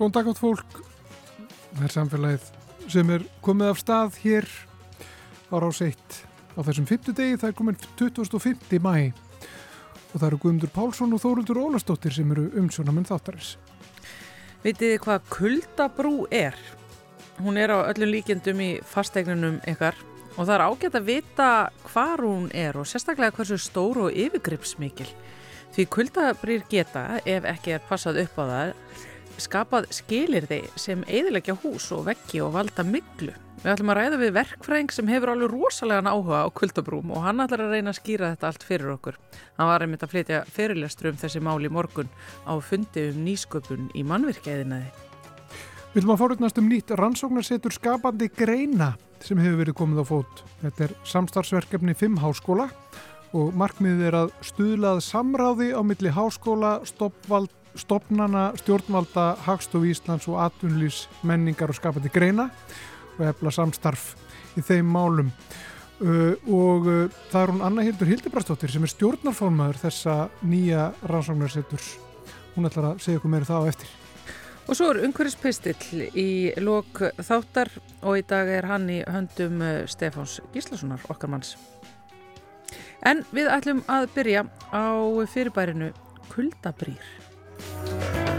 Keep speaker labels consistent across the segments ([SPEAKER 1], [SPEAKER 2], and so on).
[SPEAKER 1] Góðan dag átt fólk. Það er samfélagið sem er komið af stað hér á ráseitt á þessum fymtu degi. Það er komin 25. mæ og það eru Guðmundur Pálsson og Þóruldur Ólastóttir sem eru umsjónamenn þáttarins.
[SPEAKER 2] Vitið þið hvað kuldabrú er? Hún er á öllum líkjendum í fasteignunum ykkar og það er ágætt að vita hvar hún er og sérstaklega hversu stór og yfirgripsmikil. Því kuldabrýr geta, ef ekki er passað upp á það, skapað skilirði sem eðilegja hús og veggi og valda miklu. Við ætlum að ræða við verkfræðing sem hefur alveg rosalega áhuga á kuldabrúm og hann ætlar að reyna að skýra þetta allt fyrir okkur. Hann var einmitt að flytja fyrirlestur um þessi mál í morgun á fundi um nýsköpun í mannvirkjaðinaði.
[SPEAKER 1] Við viljum að fórutnast um nýtt rannsóknarsetur skapandi greina sem hefur verið komið á fót. Þetta er samstarfsverkefni 5 háskóla og markmiðið er að stuðlað samráði á milli háskóla, stoppvald, stopnana, stjórnvalda, Hagstof Íslands og atvinnlýs menningar og skapandi greina og hefla samstarf í þeim málum. Uh, og uh, það er hún Anna Hildur Hildebrastóttir sem er stjórnarfólmaður þessa nýja rannsóknarseturs. Hún ætlar að segja okkur meira það á eftir.
[SPEAKER 2] Og svo er umhverfispistill í lok þáttar og í dag er hann í höndum Stefáns Gíslasonar, okkar manns. En við ætlum að byrja á fyrirbærinu Kuldabrýr. Bye.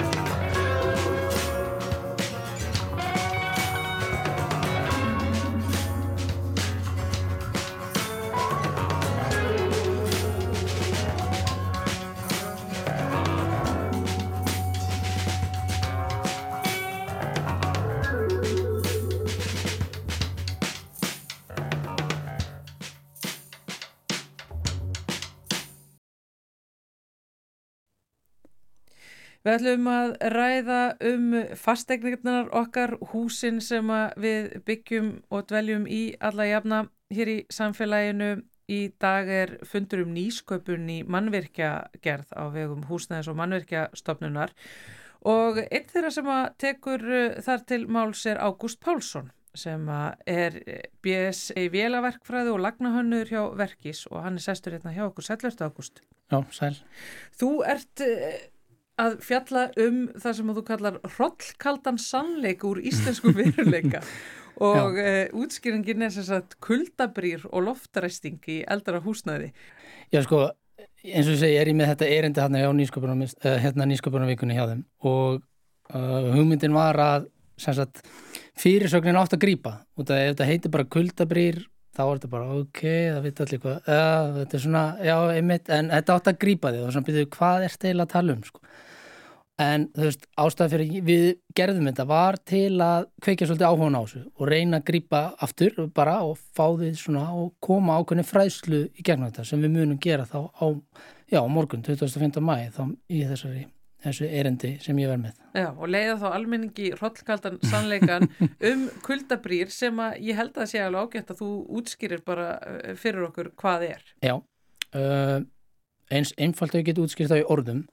[SPEAKER 2] Við ætlum að ræða um fastegnirnar okkar, húsin sem við byggjum og dveljum í alla jafna hér í samfélaginu. Í dag er fundur um nýsköpun í mannvirkjagerð á vegum húsnæðis og mannvirkjastofnunar og einn þeirra sem að tekur þar til máls er Ágúst Pálsson sem er BS í vélaverkfræðu og lagnahönnur hjá Verkis og hann er sestur hérna hjá okkur. Sælvertu Ágúst?
[SPEAKER 3] Já, sæl.
[SPEAKER 2] Þú ert að fjalla um það sem þú kallar hrollkaldan sannleik úr íslensku veruleika. Og uh, útskýringin er sem sagt kuldabrýr og loftaræsting í eldara húsnæði.
[SPEAKER 3] Já sko, eins og ég segi, er ég með þetta erindi hérna nýsköpunarvikunni hérna nýsköpunarvikunni hjá þeim. Og uh, hugmyndin var að sagt, fyrirsögnin átt að grýpa og ef þetta heitir bara kuldabrýr þá er þetta bara ok, það veit allir hvað þetta er svona, já, einmitt en þetta átt að grýpa þig og svona byrjuðu hvað er þetta að tala um sko en þú veist, ástæði fyrir við gerðum þetta var til að kveikja svolítið áhuga á þessu og reyna að grýpa aftur bara og fá því svona og koma ákveðni fræðslu í gegnum þetta sem við munum gera þá á, já, morgun 25. mæ þá í þessari þessu erindi sem ég verð með.
[SPEAKER 2] Já, og leiða þá almenningi hrollkaldan sannleikan um kuldabrýr sem að ég held að sé alveg ágætt að þú útskýrir bara fyrir okkur hvað er.
[SPEAKER 3] Já, uh, eins einfalt að ég get útskýrt það í orðum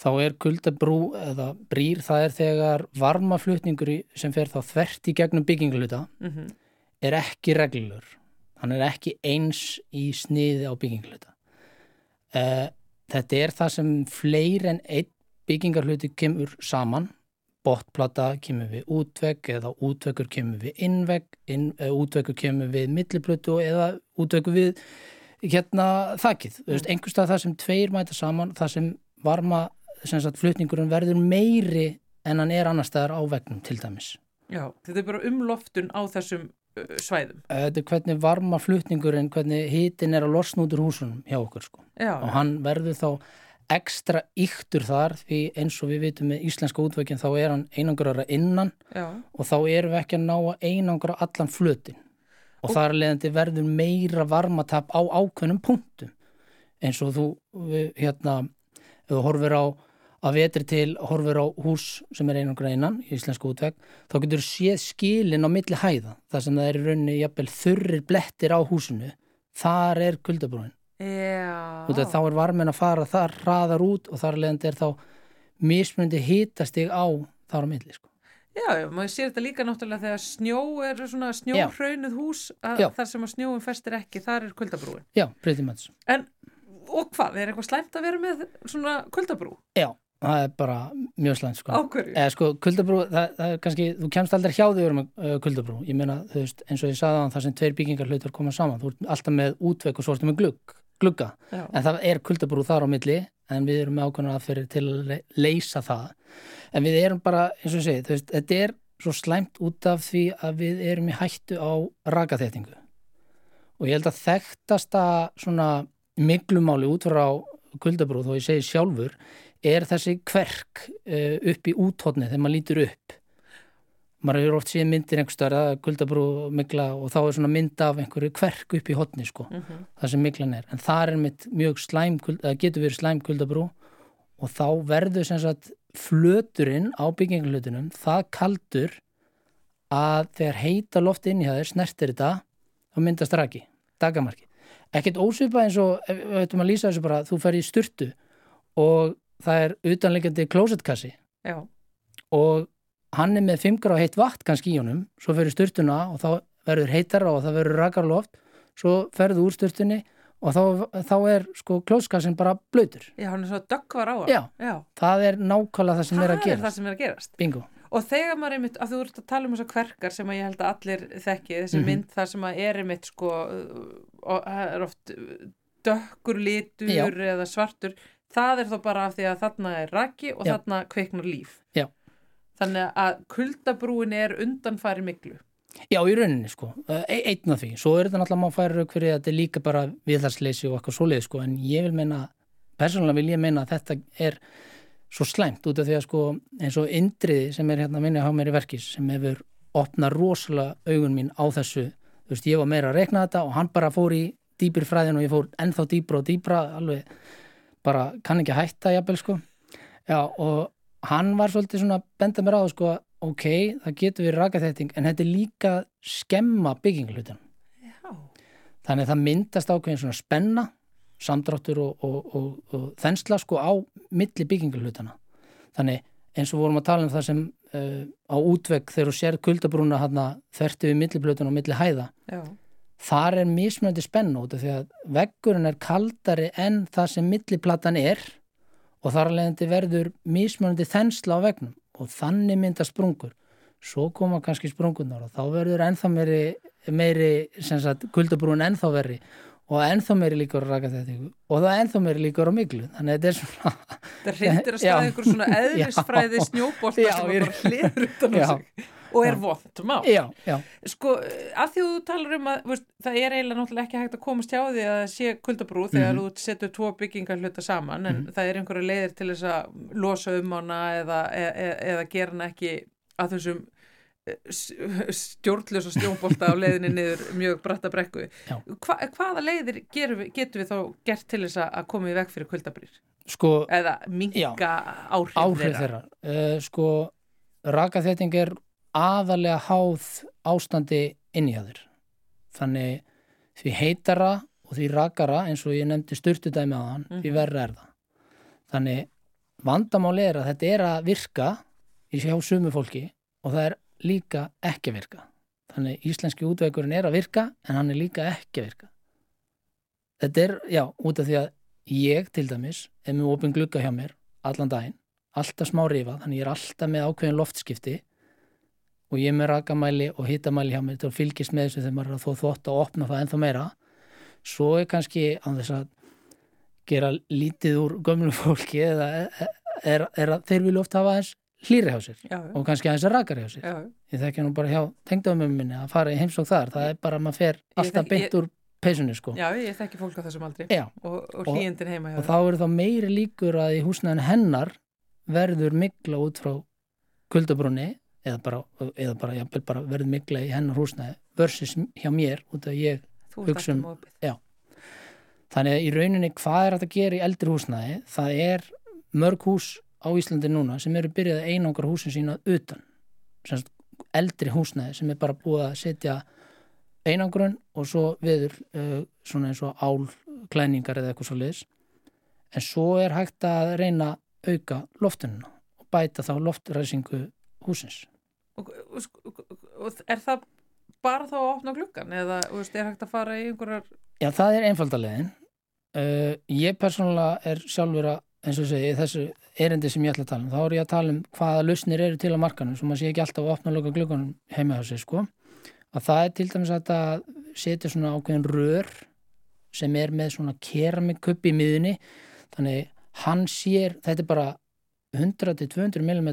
[SPEAKER 3] þá er kuldabrú eða brýr það er þegar varmaflutningur sem fer þá þvert í gegnum byggingluta mm -hmm. er ekki reglur hann er ekki eins í sniði á byggingluta uh, þetta er það sem fleir en einn byggingarhluti kemur saman botplata kemur við útvegg eða útveggur kemur við innvegg inn, útveggur kemur við milliplötu eða útveggur við hérna þakkið, mm. einhverstað það sem tveir mæta saman, það sem varma sagt, flutningurinn verður meiri en hann er annar staðar á vegnum til dæmis.
[SPEAKER 2] Já, þetta er bara umloftun á þessum svæðum.
[SPEAKER 3] Þetta er hvernig varma flutningurinn, hvernig hitin er að losna út úr húsunum hjá okkur sko.
[SPEAKER 2] Já,
[SPEAKER 3] og hann verður þá ekstra yktur þar því eins og við vitum með íslenska útveikin þá er hann einangrara innan
[SPEAKER 2] Já.
[SPEAKER 3] og þá erum við ekki að ná að einangra allan flutin og, og þar leðandi verður meira varmatap á ákveðnum punktum eins og þú hérna, þú horfir á að vetri til horfur á hús sem er einangra innan í íslensku útveg þá getur séð skilin á milli hæða þar sem það er í rauninni jafnvel þurrir blettir á húsinu. Þar er kuldabrúin þá er varmin að fara þar hraðar út og þar leðandi er þá mismundi hitastig á þar á milli sko.
[SPEAKER 2] Já, já, maður sér þetta líka náttúrulega þegar snjó er svona snjóhraunuð hús þar sem að snjóum festir ekki, þar er kuldabrúin
[SPEAKER 3] Já, pretty much.
[SPEAKER 2] En, og hvað, er eitthvað slæmt að vera með svona kuldabrú?
[SPEAKER 3] Já það er bara mjög slæmt sko.
[SPEAKER 2] Ákverju?
[SPEAKER 3] Eða sko, kuldabrú, það, það er kannski, þú kemst aldrei hjá því um uh, kuldabrú. Ég meina, þú veist, eins og ég sagði á það sem tveir byggingar hlutur koma saman. Þú ert alltaf með útvek og svo ertu með glugg, glugga.
[SPEAKER 2] Já.
[SPEAKER 3] En það er kuldabrú þar á milli, en við erum með ákveðna aðferðir til að le- leysa það. En við erum bara, eins og ég segi, þú veist, þetta er svo slæmt út af því að við erum í hættu á rakaþéttingu. Og ég held að þekktasta svona miklumáli út frá kuldabrú, þó ég segi sjálfur, er þessi kverk uh, upp í úthotni þegar maður lítur upp maður hefur oft séð myndir einhver störa, kuldabrú mikla og þá er svona mynd af einhverju kverk upp í hotni sko,
[SPEAKER 2] Mhm.
[SPEAKER 3] það sem miklan er en það er mitt mjög slæm eða getur verið slæm kuldabrú og þá verður sem sagt flöturinn á byggingarlutunum það kaldur að þegar heita loft inn í það snertir þetta, þá myndast raki dagamarki. Ekkert ósvipað eins og ef við ættum að lýsa þessu bara, þú fer í sturtu og það er utanleikandi klósettkassi
[SPEAKER 2] Já.
[SPEAKER 3] og hann er með 5 gráð heitt vatn kannski í honum, svo fyrir sturtuna og þá verður heitara og það verður rakarloft svo ferðu úr sturtunni og þá, þá er sko klósetkassin bara blöytur.
[SPEAKER 2] Já, hann er svo döggvar á hann.
[SPEAKER 3] Já.
[SPEAKER 2] Já.
[SPEAKER 3] Það er nákvæmlega það sem er að
[SPEAKER 2] það er það sem er að gerast.
[SPEAKER 3] Bingo.
[SPEAKER 2] Og þegar maður einmitt, að þú ert að tala um þessar kverkar sem að ég held að allir þekki, þessi
[SPEAKER 3] Mhm.
[SPEAKER 2] mynd þar sem að er einmitt sko, og það er oft dökkur litur
[SPEAKER 3] Já.
[SPEAKER 2] eða svartur, það er þá bara af því að þarna er raki og
[SPEAKER 3] Já.
[SPEAKER 2] þarna kveiknar líf.
[SPEAKER 3] Já.
[SPEAKER 2] Þannig að kuldabrúin er undanfæri miklu.
[SPEAKER 3] Já, í rauninni sko, e einn af því. Svo er þetta náttúrulega má færa rauk fyrir að þetta er líka bara viðhalsleysi og eitthvað svoleið sko, en ég vil meina, persónulega vil ég meina að þetta er svo slæmt út af því að sko eins og Indriði sem er hérna að vinna á mér í verkis sem hefur opnað rosalega augun mín á þessu, þú veist, ég var meira að rekna þetta og hann bara fór í dýpir fræðin og ég fór ennþá dýpra og dýpra alveg bara kann ekki hætta jafnvel sko. Já, og hann var svolítið svona benda mér á sko ok, það getur verið rakaþetting en þetta er líka skemma bygginglutan
[SPEAKER 2] Já.
[SPEAKER 3] þannig að það myndast ákveðin svona spenna samdráttur og, og, og, og þensla sko á milli bygginglutana þannig eins og vorum að tala um það sem uh, á útvegg þegar þú sér kuldabrúna hann þvertu við milliblutun og milli hæða
[SPEAKER 2] Já.
[SPEAKER 3] Þar er mismunandi spenna út af því að veggurinn er kaldari en það sem milliplatan er og þar að leiðandi verður mismunandi þensla á vegnum og þannig mynda sprungur. Svo koma kannski sprungunar og þá verður ennþá meiri, meiri sagt, kuldabrún ennþá verri og ennþá meiri líkur að raka þetta og það er ennþá meiri líkur á miklu þannig að þetta er svona
[SPEAKER 2] Það reyndir að staða ykkur svona eðlisfræði
[SPEAKER 3] Já,
[SPEAKER 2] sem að bara hliður utan á sig. Og er vond má. Sko, að því þú talar um að veist, það er eiginlega náttúrulega ekki hægt að komast hjá því að sé kuldabrú þegar
[SPEAKER 3] Mhm.
[SPEAKER 2] þú setur tvo byggingar hluta saman en það er einhverja leiðir til þess að losa um hana eða, eða, eða gera hana ekki að þessum stjórnljus og stjónbolta á leiðinni niður mjög bratta brekku. Hva, hvaða leiðir gerum við, getum við þá gert til þess að- koma í veg fyrir kuldabrýr?
[SPEAKER 3] sko
[SPEAKER 2] Eða minka áhrif,
[SPEAKER 3] áhrif þeirra uh, sko rakaþetting er aðalega háð ástandi inn í þaður þannig því heitara og því rakara eins og ég nefndi styrtudæmi á hann því
[SPEAKER 2] Mhm.
[SPEAKER 3] verra er það þannig vandamáli er að þetta er að virka í sjá sumu fólki og það er líka ekki að virka. Þannig íslenski útveikurinn er að virka en hann er líka ekki að virka. Þetta er, já, út af því að ég til dæmis er með opin glugga hjá mér allan daginn, alltaf smá rifa þannig ég er alltaf með ákveðin loftskipti og ég er með rakamæli og hitamæli hjá mér til að fylgjast með þessu þegar maður er að þó þvótt og opna það ennþá meira. Svo er kannski á þess að gera lítið úr gömlu fólki eða er, er, er að þeir vilja oft hafa þess hlýri hjá sér
[SPEAKER 2] Já,
[SPEAKER 3] og kannski aðeins rakari hjá sér.
[SPEAKER 2] Já,
[SPEAKER 3] ég þekki nú bara hjá tengdöfum minni að fara í heimsók þar, það er bara að maður fer alltaf beint úr peysunni sko.
[SPEAKER 2] Já, ég þekki fólk á þessum aldri
[SPEAKER 3] Já,
[SPEAKER 2] og, og
[SPEAKER 3] Og-
[SPEAKER 2] hlýjendin heima hjá
[SPEAKER 3] og þá eru þá meiri líkur að í húsnæðin hennar verður mikla út frá kuldabrunni eða bara, eða bara, jafnvel bara verður mikla í hennar húsnæði versus hjá mér út af ég hugsa um- þannig að í rauninni hvað er þetta að gera í eldri húsnæði? Það er mörg hús á Íslandi núna sem eru byrjað að einangra húsin sína utan. Semst, eldri húsnæði sem er bara búið að setja einangrun og svo viður uh, svona eins og álklæningar eða eitthvað svo liðs en svo er hægt að reyna auka loftununa og bæta þá loftræsingu húsins
[SPEAKER 2] Og, og, og, er það bara þá að opna gluggan eða veist, er hægt að fara í einhverjar
[SPEAKER 3] Já, það er einfaldalegin uh, ég persónulega er sjálfur að eins og segi, þessu erindi sem ég ætla að tala um, þá er ég að tala um hvaða lausnir eru til á markanum, svo maður sé ekki alltaf að opna og loka glöggunum heima á sig, sko. Að það er til dæmis að þetta setja svona ákveðin rör sem er með svona keramikupp í miðunni þannig hann sér, þetta er bara 100-200 mm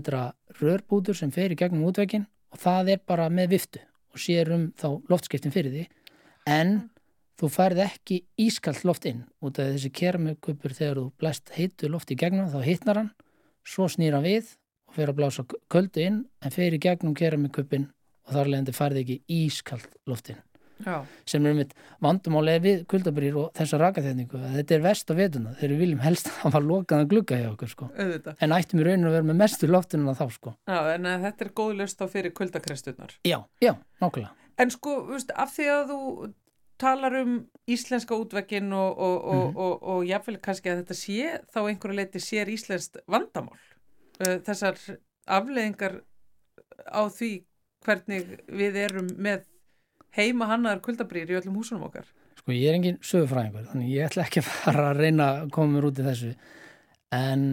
[SPEAKER 3] rörbútur sem fer í gegnum útveikin og það er bara með viftu og sér um þá loftskiptin fyrir því. En þú færð ekki ískallt loft inn út af þessi keramikuppur þegar þú blæst heitu loft í gegnum þá hittnar hann, svo snýr hann við og fer að blása köldu inn en fer í gegnum keramikuppin og þar leðandi færði ekki ískallt loft inn
[SPEAKER 2] Já.
[SPEAKER 3] sem er mitt vandumálega við kuldabrýr og þessa rakaþetningu þetta er vest á vetuna, við viljum helst að hafa lokaðan glugga hjá okkur sko. en ættum í rauninu að vera með mestu loftunum þá sko.
[SPEAKER 2] Já, en uh, þetta er góð löst á fyrir kuldakrestunar.
[SPEAKER 3] já, já, nákvæmlega
[SPEAKER 2] En sko, af því að þú talar um íslenska útvekkin og, og, og,
[SPEAKER 3] Mhm.
[SPEAKER 2] og, og jáfnvel kannski að þetta sé þá einhverju leiti sér íslenskt vandamál. Uh, þessar afleðingar á því hvernig við erum með heima hannaðar kuldabrýr í öllum húsunum okkar.
[SPEAKER 3] sko ég er engin sögufræðingur þannig ég ætla ekki að fara að reyna að koma mér út í þessu en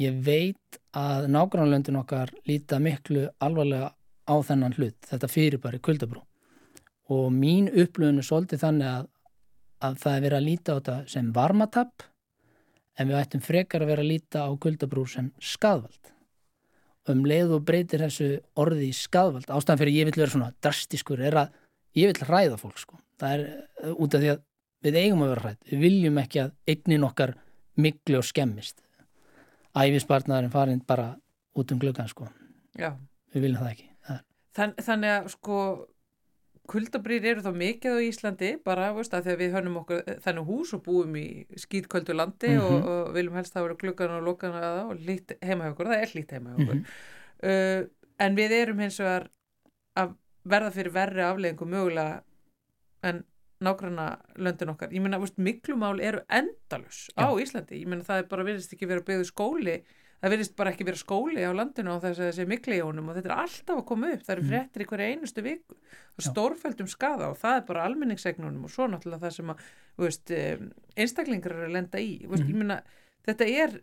[SPEAKER 3] ég veit að nágrannlöndin okkar líta miklu alvarlega á þennan hlut þetta fyrirbæri kuldabrú og mín upplöfun er svolítið þannig að, að það er verið að líta á þetta sem varmatapp en við ættum frekar að vera að líta á kuldabrú sem skadvald um leið og breytir þessu orði í skadvald ástæðan fyrir ég vil vera svona drastiskur er að ég vil ræða fólk sko. það er uh, út af því að við eigum að vera hrætt, við viljum ekki að eignin okkar miklu og skemmist æfisbarnaðurinn farin bara út um gluggan sko.
[SPEAKER 2] Já.
[SPEAKER 3] við viljum það ekki það
[SPEAKER 2] Þann, þannig að sko kuldabrýr eru þá mikið á Íslandi bara, veist, að því að við hönnum okkur þannig hús og búum í skýtköldu landi og,
[SPEAKER 3] Mhm.
[SPEAKER 2] og viljum helst að vera gluggan og lokkan að það og lít heima hjá okkur, það er lít heima hjá okkur
[SPEAKER 3] Mhm.
[SPEAKER 2] uh, en við erum hins vegar að verða fyrir verri afleðingu mögulega en nágranna löndin okkar. Ég meina, veist, miklumál eru endalus á. Íslandi. Ég meina, það er bara virðist ekki vera byggðu skóli það virðist bara ekki vera skóli á landinu á þess að þessi mikli í honum og þetta er alltaf að koma upp. Það eru
[SPEAKER 3] Mm.
[SPEAKER 2] fréttir í hverja einustu. Það er
[SPEAKER 3] Já.
[SPEAKER 2] stórfældum skada og það er bara almenningsegnunum og svo náttúrulega það sem að veist, einstaklingar eru að lenda í. Veist,
[SPEAKER 3] Mhm.
[SPEAKER 2] Ég meina, þetta er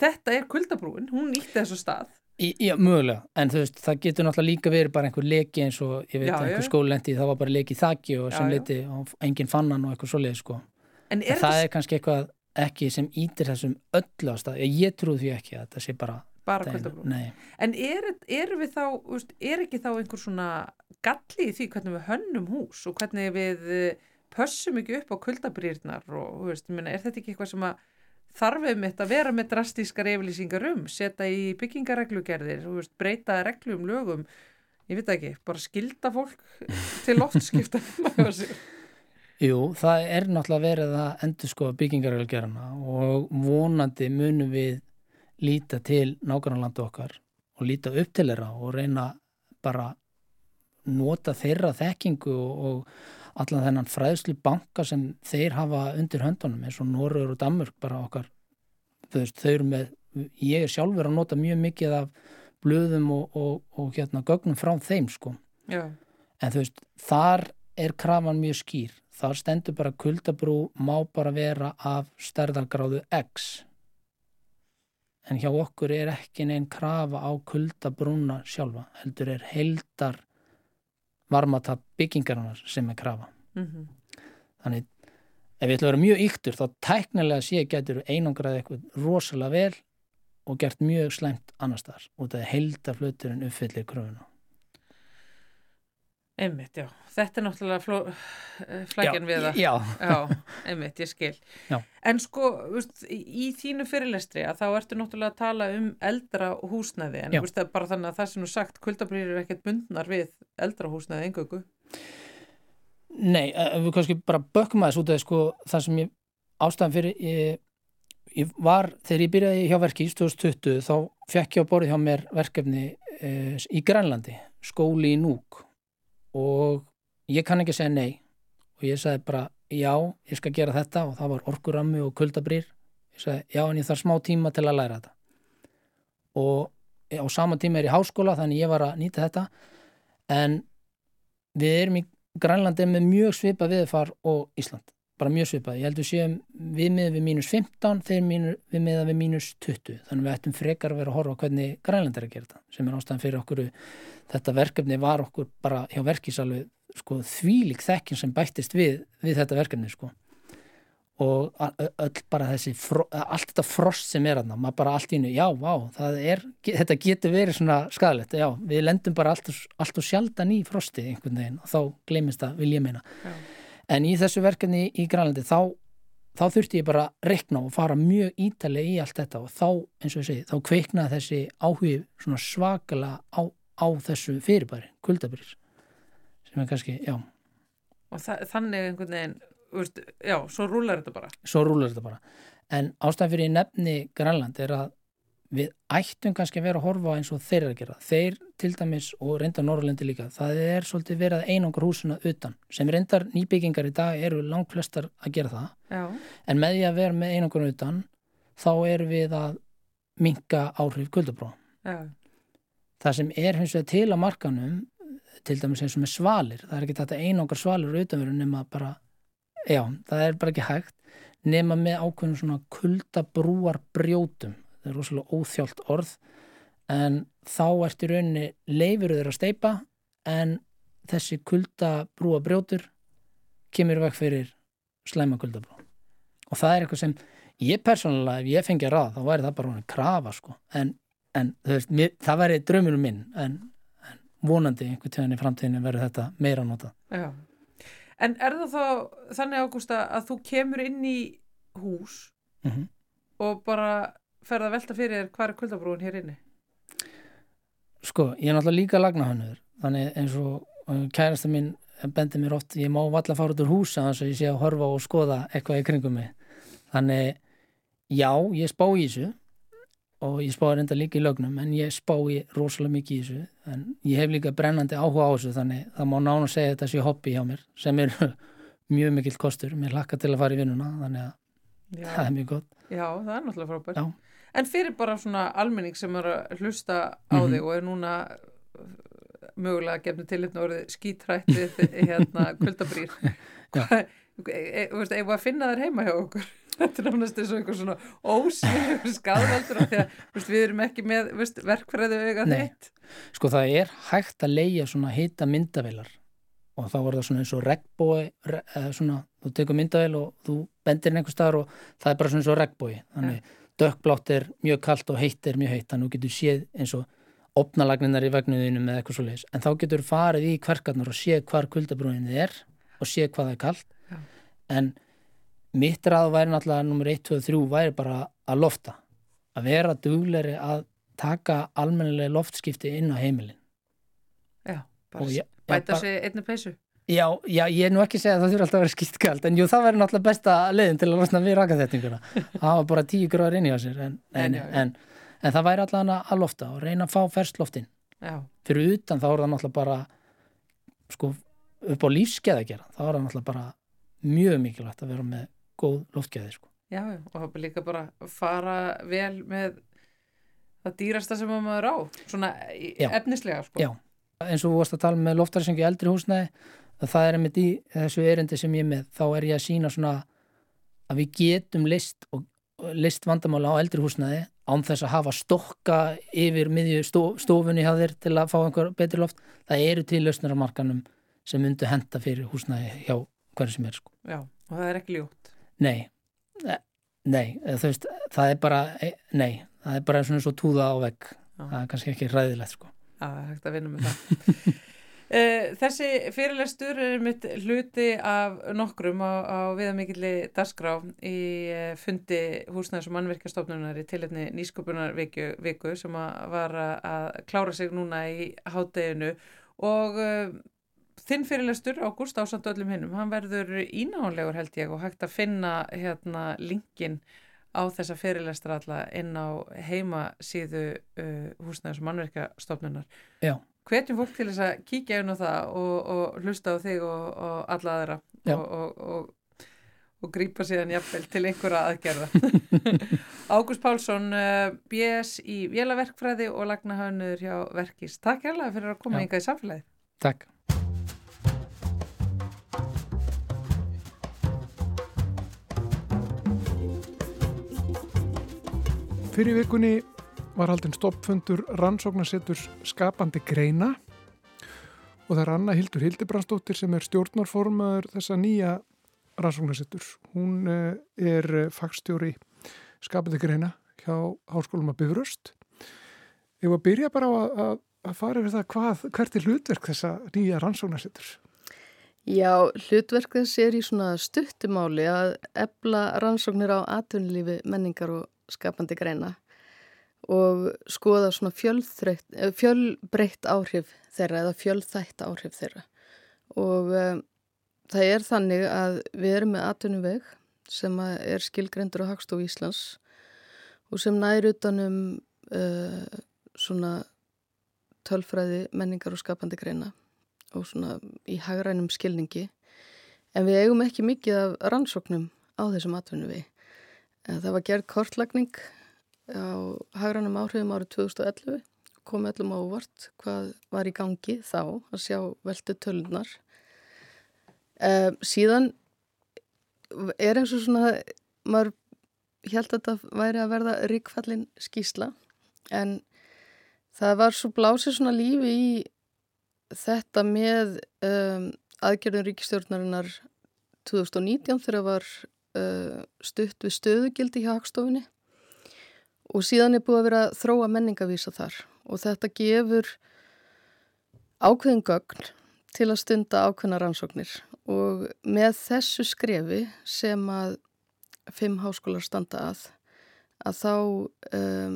[SPEAKER 2] þetta er kuldabrúin, hún nýtti þessu stað.
[SPEAKER 3] já, mögulega, en þú veist, það getur náttúrulega líka verið bara einhver leki eins og ég veit
[SPEAKER 2] Já, já.
[SPEAKER 3] einhver skólendi það var bara leki þakki og
[SPEAKER 2] Já,
[SPEAKER 3] sem
[SPEAKER 2] já.
[SPEAKER 3] liti og enginn fann hann og eitthvað svoleið sko.
[SPEAKER 2] En
[SPEAKER 3] en
[SPEAKER 2] er
[SPEAKER 3] það
[SPEAKER 2] þetta
[SPEAKER 3] er kannski eitthvað ekki sem ítir þessum öllu ástæð ég, ég trúi því ekki að það sé bara
[SPEAKER 2] bara?
[SPEAKER 3] Nei.
[SPEAKER 2] En er, er við þá, er ekki þá einhver svona galli í því hvernig við hönnum hús og hvernig við eh, pössum ekki upp á kuldabrýrnar og, veist, meina, er þetta ekki eitthvað sem að þarf um þetta að vera með drastískar yfirlýsingar um, setja í byggingareglugerðir, veist, breyta reglum, lögum, ég veit ekki, bara skilda fólk til loftskipta.
[SPEAKER 3] Jú, það er náttúrulega verið að endur sko byggingarölgerana og vonandi munum við líta til nágrannlanda okkar og líta upp til þeirra og reyna bara nota þeirra þekkingu og, og allan þennan fræðslu banka sem þeir hafa undir höndunum eins og Norður og Danmörk bara okkar. Þau, þau eru með, ég er sjálfur að nota mjög mikið af blöðum og, og, og hérna gögnum frá þeim sko.
[SPEAKER 2] Já,
[SPEAKER 3] en þú veist, þar er krafan mjög skýr. Þar stendur bara kuldabrú má bara vera af stærðargráðu X. En hjá okkur er ekki neinn krafa á kuldabrúna sjálfa heldur er heldar varmata byggingarinnar sem er krafa.
[SPEAKER 2] Mm
[SPEAKER 3] þannig ef við ætlum að vera mjög yktur þá tæknilega sé getur einangrað eitthvað rosalega vel og gert mjög slæmt annars þar það er heldar fluturinn uppfyllir kröfuna
[SPEAKER 2] einmitt, já. Þetta er náttúrulega fló, flækjan við það.
[SPEAKER 3] Já,
[SPEAKER 2] Já, einmitt, ég skil.
[SPEAKER 3] Já.
[SPEAKER 2] En sko, veist, í þínu fyrirlestri að þá ertu náttúrulega að tala um eldra húsnæði, en veist, bara þannig að það sem nú sagt, kuldabrýr er ekkert bundnar við eldra húsnæði engöku.
[SPEAKER 3] Nei, eh, við kannski bara bökkum aðeins út af sko, það sem ég ástæðan fyrir ég, ég var, þegar ég byrjaði hjá verki í 2020 þá fekk ég á borðið hjá mér verkefni e, í Grænlandi, skóli í Núk og ég kann ekki segja nei. Og ég sagði bara já, ég skal gera þetta. Og það var orkurammi og kuldabrýr ég sagði já, en ég þarf smá tíma til að læra þetta. Og á sama tíma er ég í háskóla þannig ég var að nýta þetta. En við erum í Grænlandi með mjög svipa viðfar og Ísland bara mjög svipað. Ég heldur séum við miða við mínus 15, þeir mínu, við miða við mínus 20. Þannig við ættum frekar að vera að horfa hvernig grænlandar að gera þetta sem er ástæðan fyrir okkur. Þetta verkefni var okkur bara hjá verkisalvi sko, þvílik þekkin sem bættist við, við þetta verkefni sko. og öll bara þessi allt þetta frost sem er aðna maður bara allt í nú, já, vá, er, þetta getur verið svona skadalegt já, við lendum bara allt og, allt og sjaldan í frosti einhvern veginn og þá glemist það vil ég meina já. En í þessu verkefni í Grænlandi þá, þá þurfti ég bara rekna og fara mjög ítalega í allt þetta. Og þá, eins og ég segi, þá kveiknaði þessi áhugið svona svakala á, á þessu fyrirbæri, kuldabrýr sem er kannski, já.
[SPEAKER 2] Og þannig einhvern veginn Úrst, já, svo rúlar þetta bara.
[SPEAKER 3] Svo rúlar þetta bara. En ástæðan fyrir nefni Grænland er að við ættum kannski að vera að horfa eins og þeir að gera. Þeir til dæmis og reyndar Norrlendi líka það er svolítið verið einangar húsuna utan sem reyndar nýbyggingar í dag eru langt flestar að gera það.
[SPEAKER 2] Já.
[SPEAKER 3] en með því að vera með einangar utan þá er við að minka áhrif kuldabró það sem er hins vegar til að markanum til dæmis eins og með svalir það er ekki þetta einangar svalir utanveru nema bara já, það er bara ekki hægt nema með ákveðinu svona kuldabrúar brjótum það er rosalega óþjált orð. En þá ert í rauninni leifur þeirra að steipa en þessi kuldabrúa brjótur kemur vekk fyrir slæma kuldabrú. Og það er eitthvað sem ég persónulega, ef ég fengi að ráða þá væri það bara svona krafa sko. En, en veist, mér, það væri draumunum minn en, en vonandi einhvern tíðan í framtíðinu verður þetta meira nota
[SPEAKER 2] Já. En er það þá þannig Ágústa að þú kemur inn í hús
[SPEAKER 3] mm -hmm.
[SPEAKER 2] og bara ferða að velta fyrir þér hvað er kuldabrúin hér inni?
[SPEAKER 3] Sko, ég er náttúrulega líka lagnahannur þannig eins og kærasta mín bendi mér oft, ég má valla fara út úr hús þannig að ég sé að horfa og skoða eitthvað í kringum mig þannig já, ég spá í þessu og ég spáði reynda líka í lögnum en ég spái rosalega mikið í þessu en ég hef líka brennandi áhuga á þessu þannig það má nána segja þetta sé hobby hjá mér sem er mjög mikill kostur mér hlakka til að fara í vinnuna þannig að Já. það er mjög gott
[SPEAKER 2] Já, það er náttúrulega frábært. En fyrir bara svona almenning sem er að hlusta á mm -hmm. þig og er núna uh, mögulega gefnum til hérna orðið skítrætt við hérna kuldabrýr. Eða að finna þær heima hjá okkur? Þetta er náttúrulega eins og einhver svona ósýður skadvaldur af því að veist, við erum ekki með veist, verkfræðu auðvitað þitt.
[SPEAKER 3] Sko það er hægt að leia svona hita myndavilar og þá var það svona eins og regnbói re, svona, þú tekur myndavel og þú bendir einhver staðar og það er bara svona eins og regnbói þannig ja. Dökkblátt er mjög kallt og heitt er mjög heitt þannig að þú getur séð eins og opnalagninnar í vegnuðinu með eitthvað svo leiðis en þá getur farið í kverkarnar og séð hvar kuldabrúinni er og séð hvað það er kallt ja. en mitt ráð væri náttúrulega nummer 1, 2 og 3 væri bara að lofta að vera dugleri að taka almennilega loftskipti inn á heimilin.
[SPEAKER 2] Já, bara ég, bæta sig einnig peysu
[SPEAKER 3] já, já, ég er nú ekki að segja að það þurfa alltaf að vera skiptkald en jú, það væri náttúrulega besta leiðin til að losna við rakaþettinguna það var bara 10 gráður inn í sér en, en, en, en það væri alltaf að lofta og reyna að fá ferst loftin fyrir utan þá er það náttúrulega bara sko upp á lífskeið að gera þá er það náttúrulega bara mjög mikilvægt að vera með góð loftgæði sko.
[SPEAKER 2] Já, og líka bara fara vel með það dýrasta sem maður á svona Já. efnislega sko.
[SPEAKER 3] Já, eins og þú varst að tala með loftaræsingi eldri húsnæði, það er einmitt í þessu erindi sem ég er með, þá er ég að sína svona að við getum list og list vandamála á eldri húsnæði án þess að hafa stokka yfir miðju stó, stofunni hjá þér til að fá einhver betri loft, það eru til lausnir á markanum sem myndu henda fyrir húsnæði hjá hverju sem er sko.
[SPEAKER 2] Já, og það er ekki ljótt
[SPEAKER 3] Nei, e, nei, þú veist, það er bara, e, nei, það er bara svona svo túða á vegg, það er kannski ekki ræðilegt sko.
[SPEAKER 2] Já, það er hægt að vinna með það. Eh, þessi fyrirlestur er mitt hluti af nokkrum á, á viðamikilli darskrá í fundi húsnæðis og mannverkastofnunar í tilhefni nýsköpunar viku, viku sem að var að klára sig núna í hátteginu og þinn fyrirlestur, Ágúst, ásand öllum hinnum, hann verður ínálegur held ég og hægt að finna hérna linkin á þessa fyrirlestur alla inn á heimasíðu uh, húsnæðis og mannverkastofnunar.
[SPEAKER 3] Já
[SPEAKER 2] hvetjum fólk til þess að kíkja inn á það og, og hlusta á þig og, og alla aðra og, og grýpa síðan jafnvel til einhverja aðgerða. Ágúst Pálsson eh, BS í Vélaverkfræði og Lagnahöfnur hjá Verkís Takk hérlega fyrir að koma yngar í samfélagi
[SPEAKER 3] Takk.
[SPEAKER 1] Fyrir vikunni var haldinn stoppfundur rannsóknarsetturs skapandi greina og það er Anna Hildur Hildibrandsdóttir sem er stjórnarformaður þessa nýja rannsóknarsetturs. Hún eh, er fagstjóri skapandi greina hjá Háskólum að Bifröst. Ég var að byrja bara á að, að fara yfir það hvað, hvert er hlutverk þessa nýja rannsóknarsetturs?
[SPEAKER 4] Já, hlutverk þess er í svona stuttumáli að ebla rannsóknir á atvinnulífi menningar og skapandi greina og skoða svona eh, fjölbreytt áhrif þeirra eða fjölþætt áhrif þeirra og um, það er þannig að við erum með atvinnuveg sem er skilgrendur á Hagstof Íslands og sem næri utanum uh, svona tölfræði menningar og skapandi greina og svona í hagrænum skilningi en við eigum ekki mikið af rannsóknum á þessum atvinnuvegi. Það var gerð kortlagning á hagrannum áhrifum árið 2011 kom ellum ávart hvað var í gangi þá að sjá veldu tölunar uh, síðan er eins og svona maður held að þetta væri að verða ríkfallin skísla en það var svo blásið svona lífi í þetta með um, aðgerðum ríkistjórnarinnar 2019 þegar var uh, stutt við stöðugildi hjá Hagstofinni og síðan er búið að vera þróa menningavísa þar. Og þetta gefur ákveðin gögn til að stunda ákveðna rannsóknir. Og með þessu skrefi sem að fimm háskólar standa að að þá um,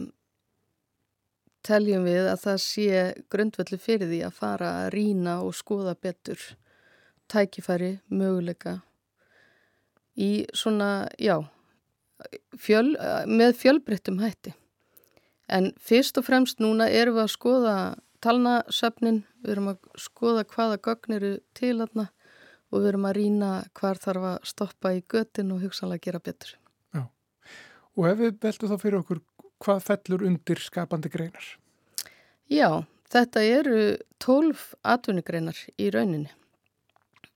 [SPEAKER 4] teljum við að það sé grundvelli fyrir því að fara að rína og skoða betur tækifæri, möguleika í svona, já, fjöl, með fjölbryttum hætti. En fyrst og fremst núna erum við að skoða talnasöfnin, við erum að skoða hvaða gögn eru til aðna og við erum að rína hvar þarf að stoppa í götin og hugsanlega gera betur. Já,
[SPEAKER 1] og ef við veltum þá fyrir okkur, hvað fellur undir skapandi greinar?
[SPEAKER 4] Já, þetta eru tólf atvinnigreinar í rauninni.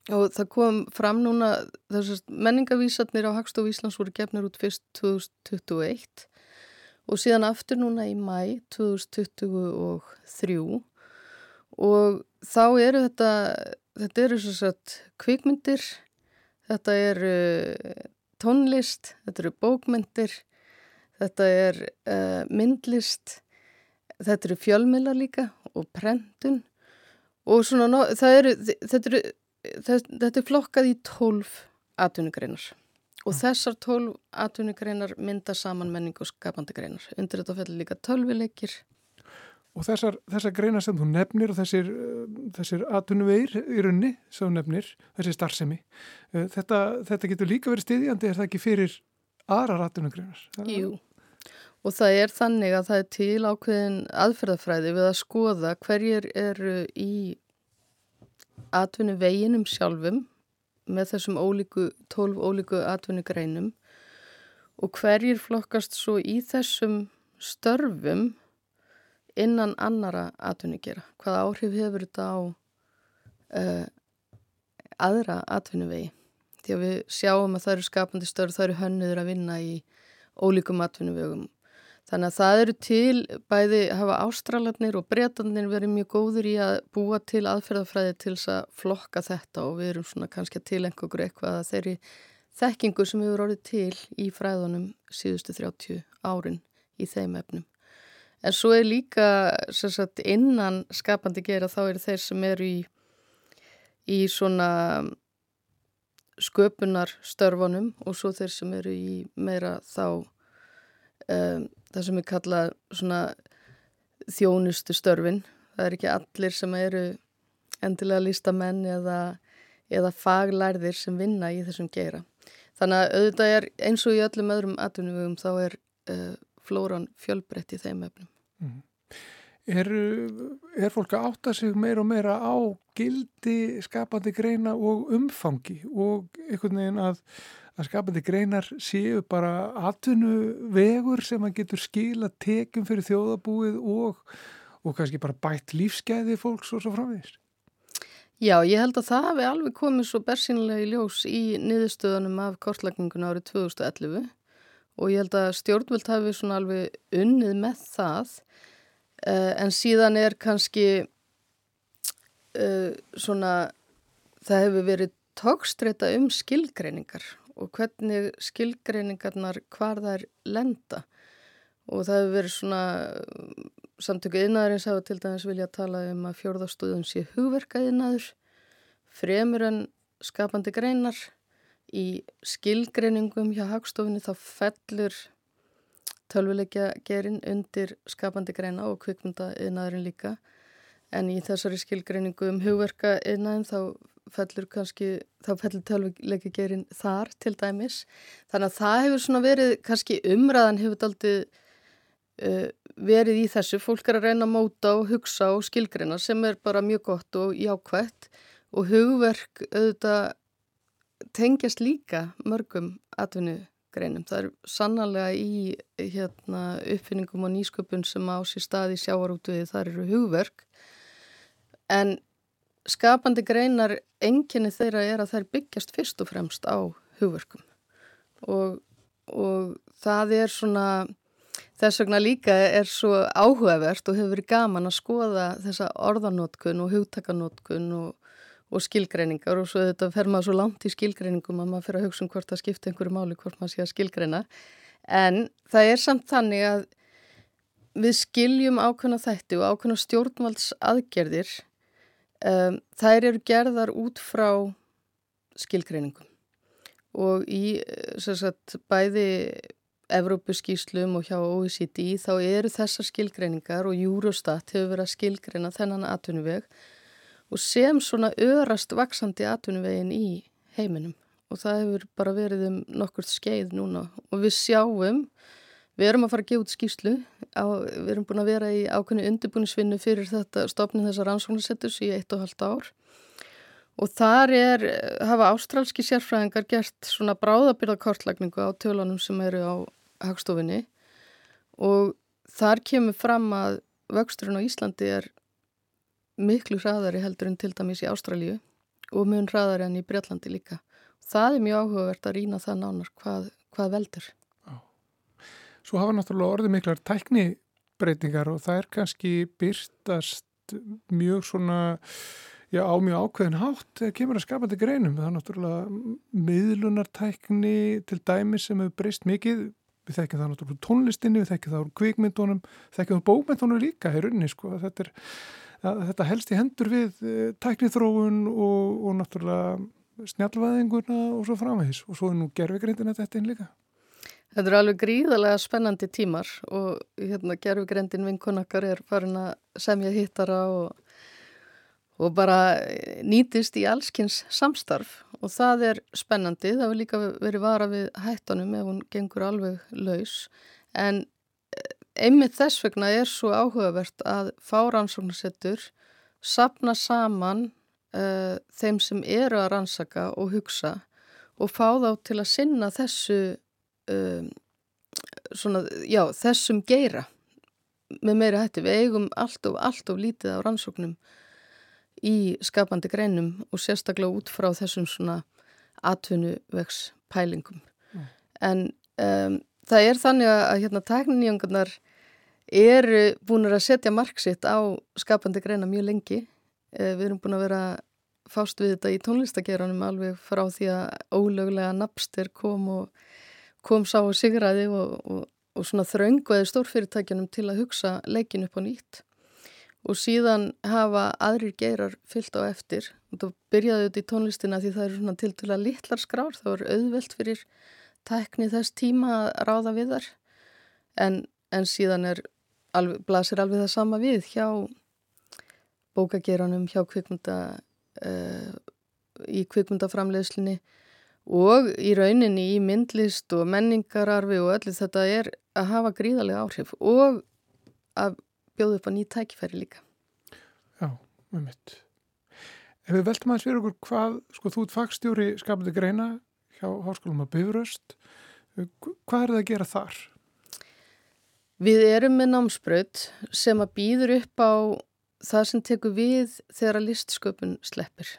[SPEAKER 4] Og það kom fram núna, þessast menningavísatnir á Hagstof Íslands voru gefnir út fyrst 2021 og síðan aftur núna í mæ 2023 og þá eru þetta, þetta eru svo satt kvikmyndir, þetta eru tónlist, þetta eru bókmyndir, þetta er uh, myndlist, þetta eru fjölmila líka og prentun. Og svona, eru, þetta eru þetta er flokkað í tólf atvinnugreinar og ja. þessar tólf atvinnugreinar mynda saman menning og skapandi greinar. Undir þetta fellir líka tölvileikir.
[SPEAKER 1] Og þessar, þessar greinar sem þú nefnir og þessir, þessir atvinnuvegir í runni sem þú nefnir, þessi starfsemi, eh, þetta, þetta getur líka verið stiðjandi, er það ekki fyrir aðrar atvinnugreinar?
[SPEAKER 4] Jú. Og það er þannig að það er til ákveðin aðferðafræði við að skoða hverjir eru í atvinnu veginum sjálfum með þessum ólíku, tólf ólíku atvinnugreinum og hverjir flokkast svo í þessum störfum innan annara atvinnugera. Hvað áhrif hefur þetta á uh, aðra atvinnuvegi? Því að við sjáum að það eru skapandi störf, það eru hönnuður að vinna í ólíkum atvinnuvegum Þannig að það eru til, bæði hafa ástralarnir og breytanir verið mjög góður í að búa til aðferðafræði til þess að flokka þetta og við erum svona kannski að tilenga okkur eitthvað að þeirri þekkingu sem hefur orðið til í fræðunum síðustu 30 árin í þeim efnum. En svo er líka sagt, innan skapandi gera þá eru þeir sem eru í, í svona sköpunar störfunum og svo þeir sem eru í meira þá um, það sem er kallað svona þjónustu störfin. Það er ekki allir sem eru endilega lístamenn eða, eða faglærðir sem vinna í þessum geira. Þannig að auðvitað er eins og í öllum öðrum atvinnumögum þá er uh, flóran fjölbreytt í þeim efnum. Mm.
[SPEAKER 1] Er, er fólk að átta sig meira og meira á gildi, skapandi greina og umfangi og einhvern veginn að að skapandi greinar séu bara atvinnu vegur sem að getur skila tekum fyrir þjóðabúið og, og kannski bara bætt lífskeiði fólks og svo framvegist.
[SPEAKER 4] Já, ég held að það hefði alveg komið svo bersinlega í ljós í niðurstöðunum af kortlækningun árið 2011 og ég held að stjórnvöld hafi svona alveg unnið með það uh, en síðan er kannski uh, svona það hefur verið tókstreita um skilgreiningar og hvernig skilgreiningarnar hvar þær lenda. Og það hefur verið svona samtöku yðnaðarins hafa til dæmis vilja tala um að fjórðastöðum sé hugverka yðnaður fremur en skapandi greinar. Í skilgreiningum hjá hagstofunni þá fellur tölvuleikja gerin undir skapandi greina og kvikmynda yðnaðurinn líka. En í þessari skilgreiningu um hugverka yðnaðin þá fellur kannski, þá fellur tölvuleikja gerin þar til dæmis. Þannig að það hefur svona verið kannski umræðan hefur aldrei uh, verið í þessu, fólk er að reyna að móta og hugsa og skilgreina sem er bara mjög gott og jákvætt. Og hugverk auðvitað tengjast líka mörgum atvinnugreinum. Það er sannlega í hérna, uppfinningum og nýsköpun sem á sér staði sjáarútuði þar eru hugverk. En skapandi greinar enginni þeirra er að þær byggjast fyrst og fremst á hugverkum. Og, og það er svona þess vegna líka er svo áhugavert og hefur verið gaman að skoða þessa orðanótkun og hugtakanótkun og og skilgreiningar. Og svo þetta fer maður svo langt í skilgreiningum að maður fyrir að hugsa um hvort það skipta einhverju máli hvort maður sé að skilgreina. En það er samt þannig að við skiljum ákveðna þætti og ákveðna stjórnvalds aðgerðir um, þær eru gerðar út frá skilgreiningum og í sagt, bæði Evrópuskíslum og hjá OECD þá eru þessar skilgreiningar og Eurostat hefur verið að skilgreina þennan atvinnuveg og sem svona örast vaksandi atvinnuvegin í heiminum. Og það hefur bara verið um nokkur skeið núna og við sjáum, við erum að fara að gefa út skýslu, á, við erum búin að vera í ákveðinu undirbúinisvinnu fyrir þetta stofnin þessar rannsóknarsettus í eitt og halvt ár og þar er, hafa ástrálski sérfræðingar gert svona bráðabyrðakortlagningu á tölunum sem eru á hagstofinni og þar kemur fram að vöxturinn á Íslandi er miklu hraðari heldur en til dæmis í Ástralju og mun hraðari enn í Breitlandi líka. Það er mjög áhugavert að rýna það nánar hvað, hvað veldur.
[SPEAKER 1] Svo hafa náttúrulega orðið miklar tæknibreitingar og það er kannski byrtast mjög svona, já á mjög ákveðin hátt eða kemur að skapa þetta greinum. Það er náttúrulega miðlunartækni til dæmi sem hefur breyst mikið. Við þekkjum það náttúrulega tónlistinni, við þekkjum það úr kvikmyndunum, þekkjum það bókmyndunum líka hér unni sko. Þetta er að þetta helst í hendur við eh, tæknithróun og, og náttúrulega snjálfæðinguna og svo framvegis og svo er nú gerfigreindin að þetta einn líka.
[SPEAKER 4] Þetta eru alveg gríðarlega spennandi tímar og hérna gerfigreindin vinkonakkar er farin að semja hittara og, og bara nýtist í allskynns samstarf og það er spennandi. Það vil líka verið vara við hættanum ef hún gengur alveg laus en einmitt þess vegna er svo áhugavert að fá rannsóknarsettur sapna saman uh, þeim sem eru að rannsaka og hugsa og fá þá til að sinna þessu um, svona, já, þessum geira með meira hætti. Við eigum allt og allt og lítið á rannsóknum í skapandi greinum og sérstaklega út frá þessum svona atvinnuvegs pælingum. Mm. En um, það er þannig að hérna tækninýjangarnar eru búin að setja marksitt á skapandi greina mjög lengi. Eh, við erum búin að vera fást við þetta í tónlistageranum alveg frá því að ólöglega Napster kom og kom sá og sigraði og, og, og svona þraungveði stórfyrirtækjanum til að hugsa leikin upp á nýtt. Og síðan hafa aðrir geirar fyllt á eftir. Og þá byrjaði þetta í tónlistina því það eru svona til til að litlar skrár, þá er auðvelt fyrir tækni þess tíma að ráða við þar en, en síðan er alveg, blasir alveg það sama við hjá bókageranum, hjá kvikmynda uh, í kvikmyndaframlegslinni og í rauninni í myndlist og menningararfi og öllu þetta er að hafa gríðarlega áhrif og að bjóða upp á nýtt tækifæri líka.
[SPEAKER 1] Já, með mitt. Ef við veltum aðeins fyrir okkur hvað, sko þú ert fagstjóri skapandi greina hjá Háskólum að Bifröst, hvað er það að gera þar?
[SPEAKER 4] Við erum með námsbraut sem að býður upp á það sem tekur við þegar að listsköpun sleppir.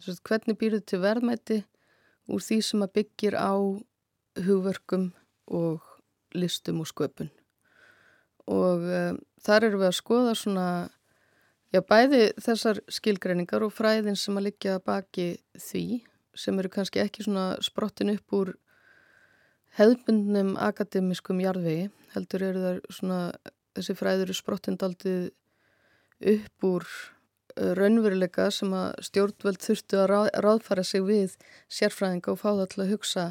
[SPEAKER 4] Hvernig býður til verðmæti úr því sem að byggir á hugverkum og listum og sköpun. Og um, þar eru við að skoða svona, já bæði þessar skilgreiningar og fræðin sem að liggja baki því sem eru kannski ekki svona sprottin upp úr hefðbundnum akademiskum jarðvegi, heldur eru þar svona, þessi fræður eru sprottindaldið upp úr raunveruleika sem að stjórnveld þurftu að ráð, ráðfara sig við sérfræðinga og fá það til að hugsa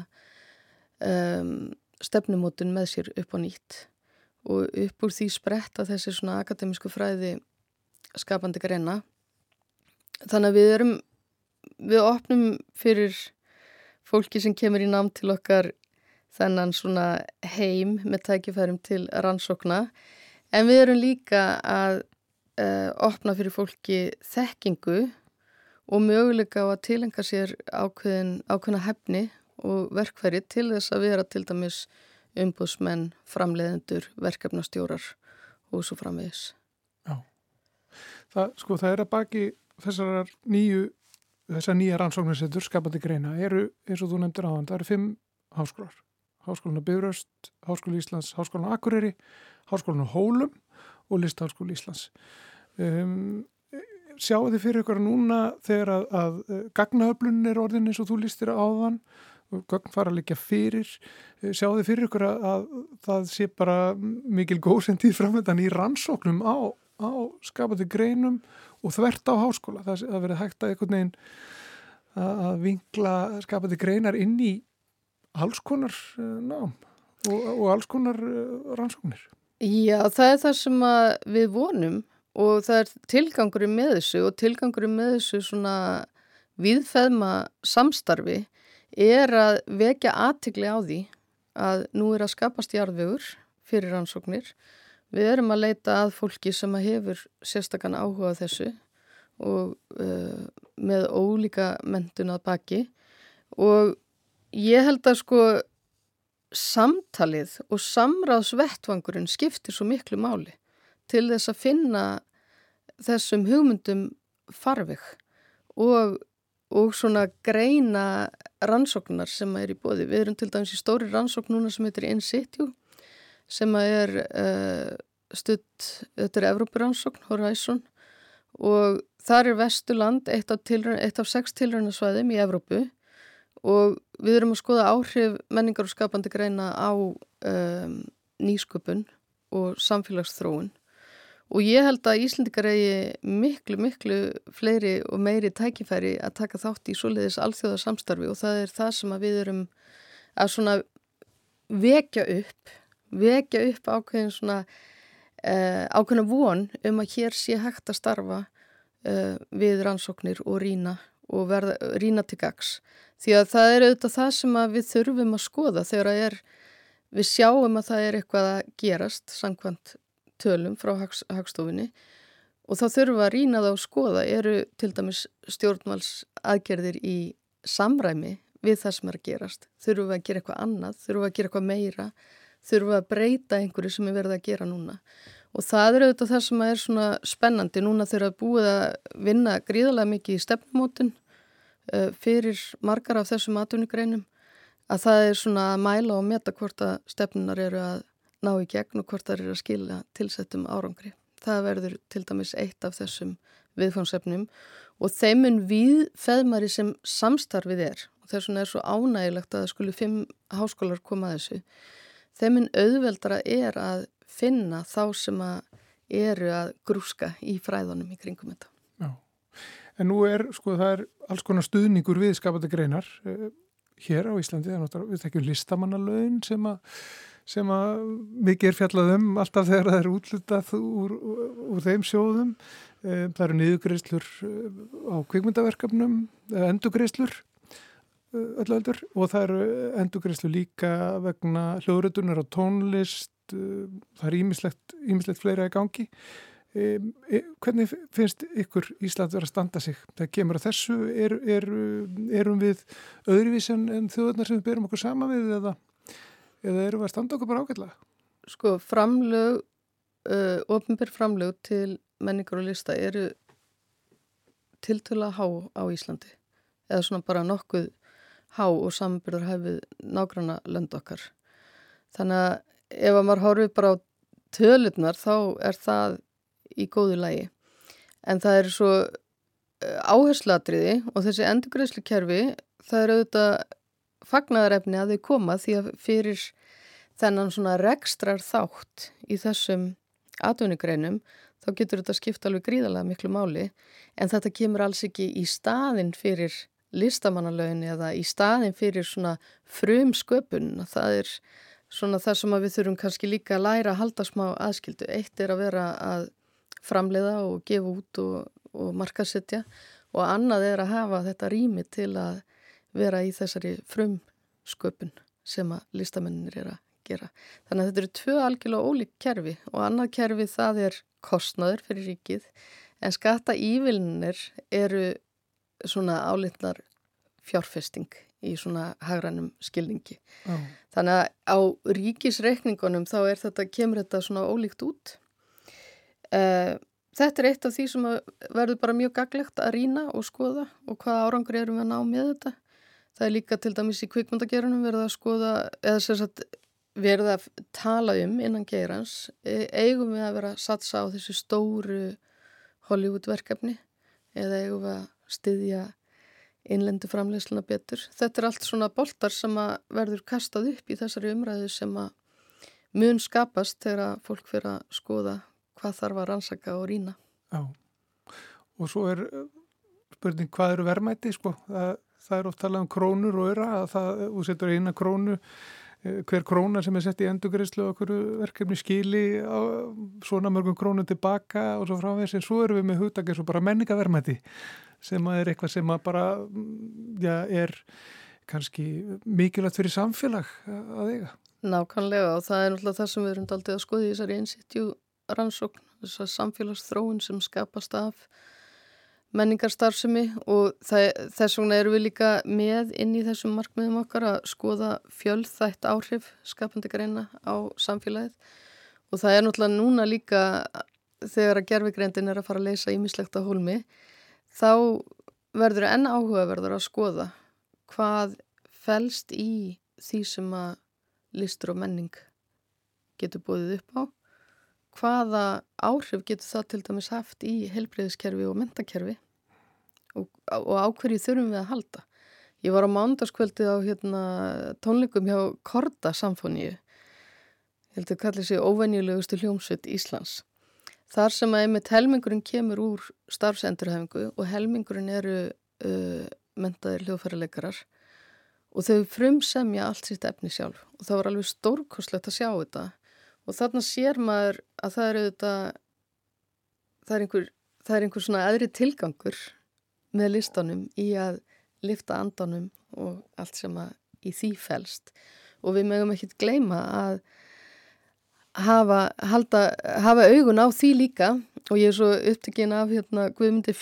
[SPEAKER 4] um, stefnumótun með sér upp á nýtt. Og upp úr því spretta þessi svona akademísku fræði skapandi greina. Þannig að við erum við opnum fyrir fólki sem kemur í nám til okkar þennan svona heim með tækifærum til rannsókna. En við erum líka að uh, opna fyrir fólki þekkingu og möguleika á að tilenga sér ákveðin, ákveðina hefni og verkfæri til þess að vera til dæmis umbúsmenn, framleiðendur, verkefnastjórar og svo framvegis.
[SPEAKER 1] Já, það, sko það er að baki þessar nýju, þessar nýja rannsóknarsettur skapandi greina eru, eins og þú nefndir á hann, það eru fimm háskólar. Háskólan á Byrjast, Háskólan Íslands, Háskólan á Akureyri, Háskólan á Hólum og Listháskóli Íslands. Um, sjáu þið fyrir ykkur núna þegar að, að gagnaöflun er orðin eins og þú lístir áðan gögn fara að líka fyrir sjáu þið fyrir ykkur að, að það sé bara mikil góðsendið framöndan í rannsóknum á, á skapandi greinum og þvert á háskóla það, það verið hægt að einhvern veginn að vingla skapandi greinar inn í alls konar nám og, og alls konar rannsóknir
[SPEAKER 4] Já, það er það sem við vonum og það er tilgangurinn með þessu og tilgangurinn með þessu svona viðfæðma samstarfi er að vekja aðtikli á því að nú er að skapast jarðvegur fyrir rannsóknir. Við erum að leita að fólki sem að hefur sérstakann áhuga þessu og uh, með ólíka mentun að baki og ég held að sko samtalið og samráðsvettvangurinn skiptir svo miklu máli til þess að finna þessum hugmyndum farveg og, og svona greina rannsóknar sem er í bóði. Við erum til dæmis í stóri rannsókn núna sem heitir In Situ sem er uh, stutt, þetta er Evrópurannsókn, Horizon og þar er Vestuland eitt af, eitt af sex tilrænasvæðum í Evrópu og við erum að skoða áhrif menningar og skapandi greina á um, nýsköpun og samfélagsþróun. Og ég held að Íslendikar eigi miklu, miklu fleiri og meiri tækifæri að taka þátt í svoleiðis alþjóðarsamstarfi og það er það sem við erum að svona vekja upp, vekja upp ákveðin svona uh, ákveðina von um að hér sé hægt að starfa uh, við rannsóknir og rína og verða, rína til gags því að það er auðvitað það sem við þurfum að skoða þegar að er, við sjáum að það er eitthvað að gerast samkvæmt tölum frá hags, hagstofinni og þá þurfum að rína það og skoða eru til dæmis stjórnvals aðgerðir í samræmi við það sem er að gerast? Þurfum að gera eitthvað annað, þurfum að gera eitthvað meira? Þurfum að breyta einhverju sem er verið að gera núna? Og það er auðvitað það sem er svona spennandi núna þegar að búið að vinna gríðarlega mikið í stefnumótun fyrir margar af þessum atvinnugreinum að það er svona að mæla og meta hvort að stefnunar eru að ná í gegn og hvort það eru að skilja tilsettum árangri. Það verður til dæmis eitt af þessum viðfánsefnum og þeimun við feðmari sem samstarfið er og þess vegna er svo ánægilegt að það skulu fimm háskólar koma að þessu. Þeimun auðveldara er að finna þá sem að eru að grúska í fræðunum í kringum þetta.
[SPEAKER 1] En nú er, sko, það er alls konar stuðningur við skapandi greinar eh, hér á Íslandi, er náttúrulega, við tekjum listamannalögin sem að sem að mikið er fjallað um alltaf þegar það er útlutað úr, úr, þeim sjóðum. Eh, það eru niðugreislur eh, á kvikmyndaverkefnum, endugreislur öllu öldur og það eru endugreislu líka vegna hljóðrötunar á tónlist, það er ímislegt fleira í gangi. Hvernig finnst ykkur Ísland verið að standa sig? Það kemur að þessu, er, er, erum við öðruvísan en þjóðarnar sem við berum okkur sama við eða? eða eru við að standa okkur bara ágætlega?
[SPEAKER 4] Sko, framlög, uh, ofinbyr framlög til menningar og lista eru tiltöla há á Íslandi eða svona bara nokkuð há og sambyrður hæfið nágranna lönd okkar. Þannig að ef að maður horfið bara á tölurnar þá er það í góðu lægi. En það er svo eh, áherslatriði og þessi endurgreðslu kerfi það er auðvitað fagnadarefni að þau koma því að fyrir þennan svona rekstrar þátt í þessum atvinnigreinum þá getur þetta skipta alveg gríðarlega miklu máli en þetta kemur alls ekki í staðin fyrir listamannalögin eða í staðin fyrir svona frum sköpun það er svona það sem við þurfum kannski líka að læra að halda smá aðskildu. Eitt er að vera að framleiða og gefa út og, og markasetja og annað er að hafa þetta rými til að vera í þessari frum sköpun sem að listamennir er að gera. Þannig að þetta eru tvö algjörlega ólík kerfi og annað kerfi það er kostnaður fyrir ríkið en skatta ívilnir eru svona álitnar fjárfesting í svona hagrannum skilningi. Oh. Þannig að á ríkisreikningunum þá er þetta, kemur þetta svona ólíkt út. Uh, þetta er eitt af því sem verður bara mjög gaglegt að rína og skoða og hvaða árangur erum við að ná með þetta. Það er líka til dæmis í kvikmyndagerunum verður að skoða, eða sérstaklega verður að tala um innan gerans, e, eigum við að vera að satsa á þessu stóru Hollywood verkefni eða eigum við að styðja innlendu framleysluna betur. Þetta er allt svona boltar sem verður kastað upp í þessari umræðu sem mun skapast þegar fólk fyrir að skoða hvað þarf að rannsaka og rína.
[SPEAKER 1] Já, og svo er uh, spurning hvað eru verðmæti, sko. Það, það er oft talað um krónur og öra, að það, þú setur eina krónu, eh, hver króna sem er sett í endugreyslu og okkur verkefni skili á svona mörgum krónum tilbaka og svo frávegs, en svo eru við með hugdagi svo bara menningaverðmæti sem er eitthvað sem bara já, er kannski mikilvægt fyrir samfélag að eiga.
[SPEAKER 4] Nákvæmlega og það er náttúrulega það sem við erum aldrei að skoða í þessari einsýttjú rannsókn, þessar samfélagsþróun sem skapast af menningarstarfsemi og þess vegna eru við líka með inn í þessum markmiðum okkar að skoða fjölþætt áhrif skapandi greina á samfélagið. Og það er náttúrulega núna líka þegar að gerfigreindin er að fara að leysa ímislegt á hólmi þá verður enn áhugaverður að skoða hvað fælst í því sem að listur og menning getur bóðið upp á hvaða áhrif getur það til dæmis haft í helbreyðiskerfi og mentakerfi og, og áhverju þurfum við að halda? Ég var á mándaskvöldi á hérna, tónleikum hjá Korda Samfóníu ég held að kalli sig óvenjulegustu hljómsveit Íslands. Þar sem að einmitt helmingurinn kemur úr starfsendurhefingu og helmingurinn eru uh, mentaðir hljóðfæraleikarar. Og þau frumsemja allt sitt efni sjálf. Og það var alveg stórkoslegt að sjá þetta og þarna sér maður að það eru þetta það er einhver, það er einhver svona aðri tilgangur með listanum í að lifta andanum og allt sem að í því fælst og við mögum ekki gleyma að hafa, halda, hafa augun á því líka. Og ég er svo upptekinn af hérna, Guðmundi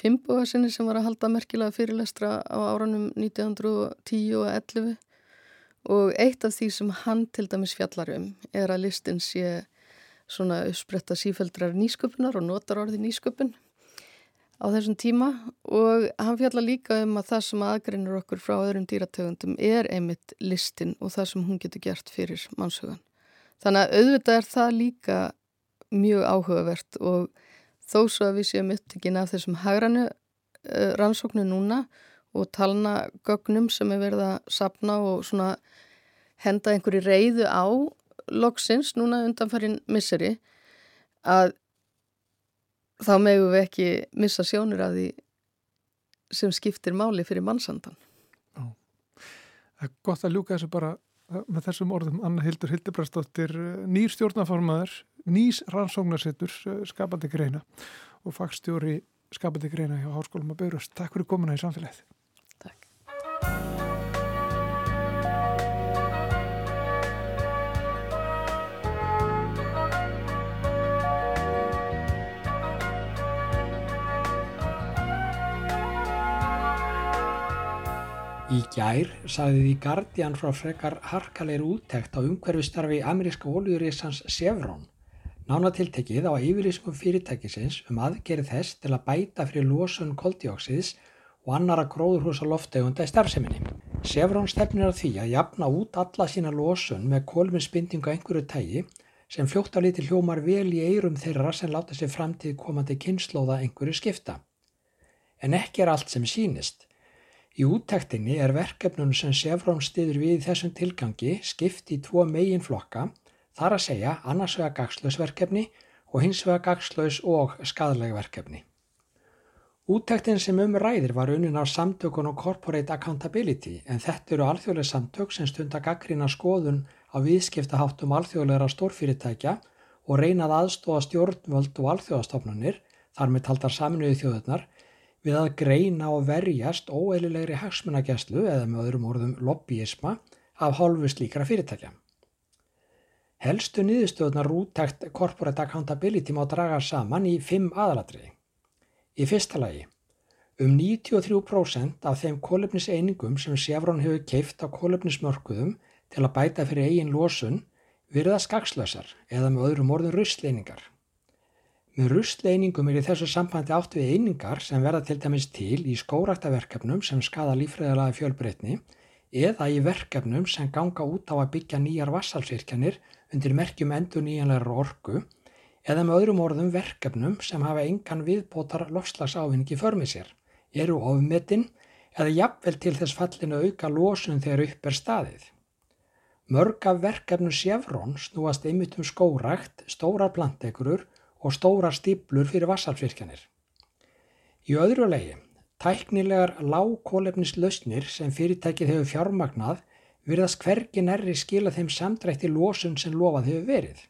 [SPEAKER 4] sinni sem var að halda merkilega fyrirlestra á áranum 1910 og 11 og eitt af því sem hann til dæmis fjallar um er að listin sé svona uppspretta sífældrar nýsköpunar og notar orði nýsköpun á þessum tíma og hann fjallar líka um að það sem aðgreinur okkur frá öðrum dýratögundum er einmitt listin og það sem hún getur gert fyrir mannshugan. Þannig að auðvitað er það líka mjög áhugavert og þó svo að við séum upptökin af þessum hægranu uh, eh, rannsóknu núna og talna gögnum sem er verið að sapna og svona henda einhverju reyðu á loksins núna undanfærin misseri að þá megum við ekki missa sjónur af því sem skiptir máli fyrir mannsandan.
[SPEAKER 1] Já, það er gott að ljúka þessu bara með þessum orðum Anna Hildur Hildebrastóttir eh, nýr stjórnaformaður, nýs rannsóknarsettur eh, skapandi greina og fagstjóri skapandi greina hjá Háskólum að Börust. Takk fyrir komuna í samfélagið.
[SPEAKER 5] Í gær sagði því Guardian frá frekar harkalegir úttekt á umhverfistarfi ameríska ólíurísans Chevron. Nánatiltekið á yfirlýsingum fyrirtækisins um aðgerið þess til að bæta fyrir losun koldjóksiðs og annara gróðurhúsa loftegunda í starfseminni. Sefrón stefnir á því að jafna út alla sína losun með kólminspindingu einhverju tægi sem fljótt á liti hljómar vel í eirum þeirra sem láta sér framtíð komandi kynnslóða einhverju skipta. En ekki er allt sem sínist. Í úttektinni er verkefnun sem Sefrón stiður við í þessum tilgangi skipt í tvo megin flokka, þar að segja annars vega gagslausverkefni og hins vega gagslaus og skadleg verkefni. Úttektin sem um ræðir var unin á samtökun og Corporate Accountability en þetta eru alþjóðlega samtök sem stundar gaggrina skoðun á viðskiptaháttum alþjóðlegra stórfyrirtækja og reynað aðstóða stjórnvöld og alþjóðastofnunir, þar með taldar saminuði þjóðurnar, við að greina og verjast óeililegri hagsmunageslu eða með öðrum orðum lobbyisma af hálfu slíkra fyrirtækja. Helstu niðurstöðunar úttækt Corporate Accountability má draga saman í fimm aðalatriði. Í fyrsta lagi, um 93% af þeim kólefniseiningum sem Sefrón hefur keift á kólefnismörkuðum til að bæta fyrir eigin losun virða skakslösar eða með öðrum orðum russleiningar. Með russleiningum er í þessu sambandi átt við einingar sem verða til dæmis til í skóraktaverkefnum sem skada lífræðilega fjölbreytni eða í verkefnum sem ganga út á að byggja nýjar vassalsvirkjanir undir merkjum endur nýjanlegar orgu eða með öðrum orðum verkefnum sem hafa engan viðbótar lofslagsávinningi förmið sér, eru ofmetinn eða jafnvel til þess fallinu auka losun þegar upp er staðið. Mörg af verkefnum Sjefrón snúast einmitt um skórækt, stórar plantekurur og stórar stíplur fyrir vassalfyrkjanir. Í öðru legi, tæknilegar lágkólefnislausnir sem fyrirtækið hefur fjármagnað virðast hvergi nærri skila þeim samdrætti losun sem lofað hefur verið.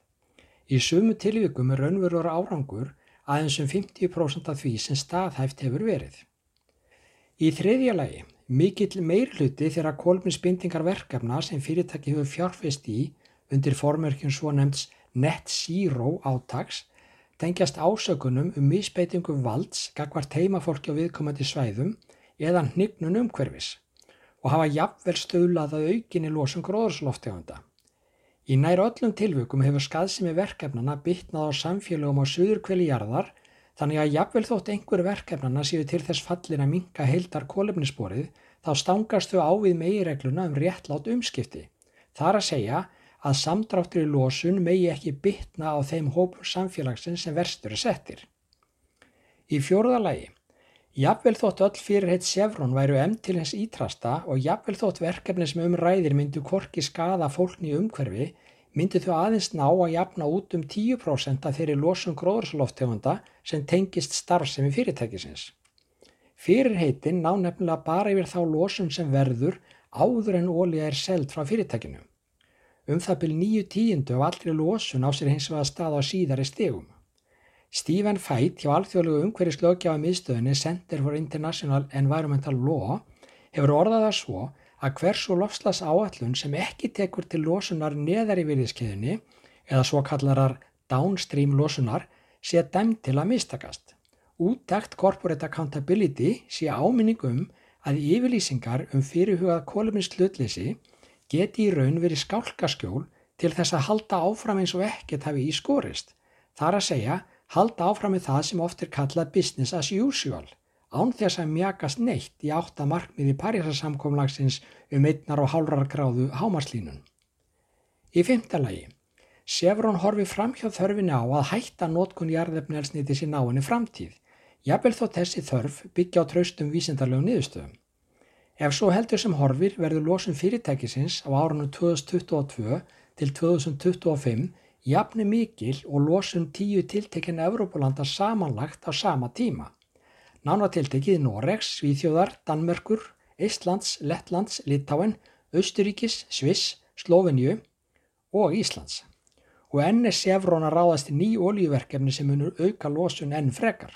[SPEAKER 5] Í sumu tilvíkum er raunverur árangur aðeins um 50% af því sem staðhæft hefur verið. Í þriðja lagi, mikill meirluti þegar kolminsbindingar verkefna sem fyrirtæki hefur fjárfest í undir formörkjum svo nefnds net zero átags tengjast ásökunum um misbeitingu valds gagvar teimafólki á viðkomandi svæðum eða hnignun umhverfis og hafa jafnvel stöðlað að aukinni losum gróðursloftegunda. Í nær öllum tilvökum hefur skaðsimi verkefnana bytnað á samfélögum á söður kveli jarðar þannig að jafnvel þótt einhver verkefnana séu til þess fallin að minka heildar kólefnisborið þá stangast þau á við megiregluna um réttlátt umskipti. Það er að segja að samdráttur í losun megi ekki bytna á þeim hópur samfélagsins sem verstur er settir. Í fjórðalagi, jafnvel þótt öll fyrirheit Sefrón væru em til þess ítrasta og jafnvel þótt verkefni sem umræðir myndu korki skada fólkni umhverfi myndi þau aðeins ná að jafna út um 10% af þeirri losum gróðursloftegunda sem tengist starfsemi fyrirtækisins. Fyrirheitin ná nefnilega bara yfir þá losun sem verður áður en ólíða er seld frá fyrirtækinu. Um það byrj nýju tíundu af allri losun á sér hins vegar stað á síðari stegum. Stephen Feit hjá alþjóðlegu umhverjuslögjafa miðstöðinni Center for International Environmental Law hefur orðaða svo að hversu lofslas áallun sem ekki tekur til losunar neðar í virðiskeiðinni eða svo kallarar downstream losunar sé dæmt til að mistakast. Úttækt Corporate Accountability sé áminningum að yfirlýsingar um fyrirhugað kólumins hlutleysi geti í raun verið skálkaskjól til þess að halda áfram eins og ekkert hafi í skorist. Það er að segja, halda áfram með það sem oft er kallað business as usual án þess að mjagast neitt í átta markmiði Parísasamkomlagsins um einnar og hálfrar gráðu hámarslínun. Í fymta lagi, Sefrón horfi fram hjá þörfinni á að hætta nótkun jarðefnelsniti sín á henni framtíð, jafnvel þó þessi þörf byggja á traustum vísindarlegu niðurstöðum. Ef svo heldur sem horfir verður losun fyrirtækisins á árunum 2022 til 2025 jafni mikil og losun tíu tiltekinn Evrópulanda samanlagt á sama tíma. Nánatiltekið Noregs, Svíþjóðar, Danmörkur, Íslands, Lettlands, Litáen, Östuríkis, Sviss, Slovenju og Íslands. Og enn er Sefrón að ráðast í ný olíuverkefni sem munur auka losun enn frekar.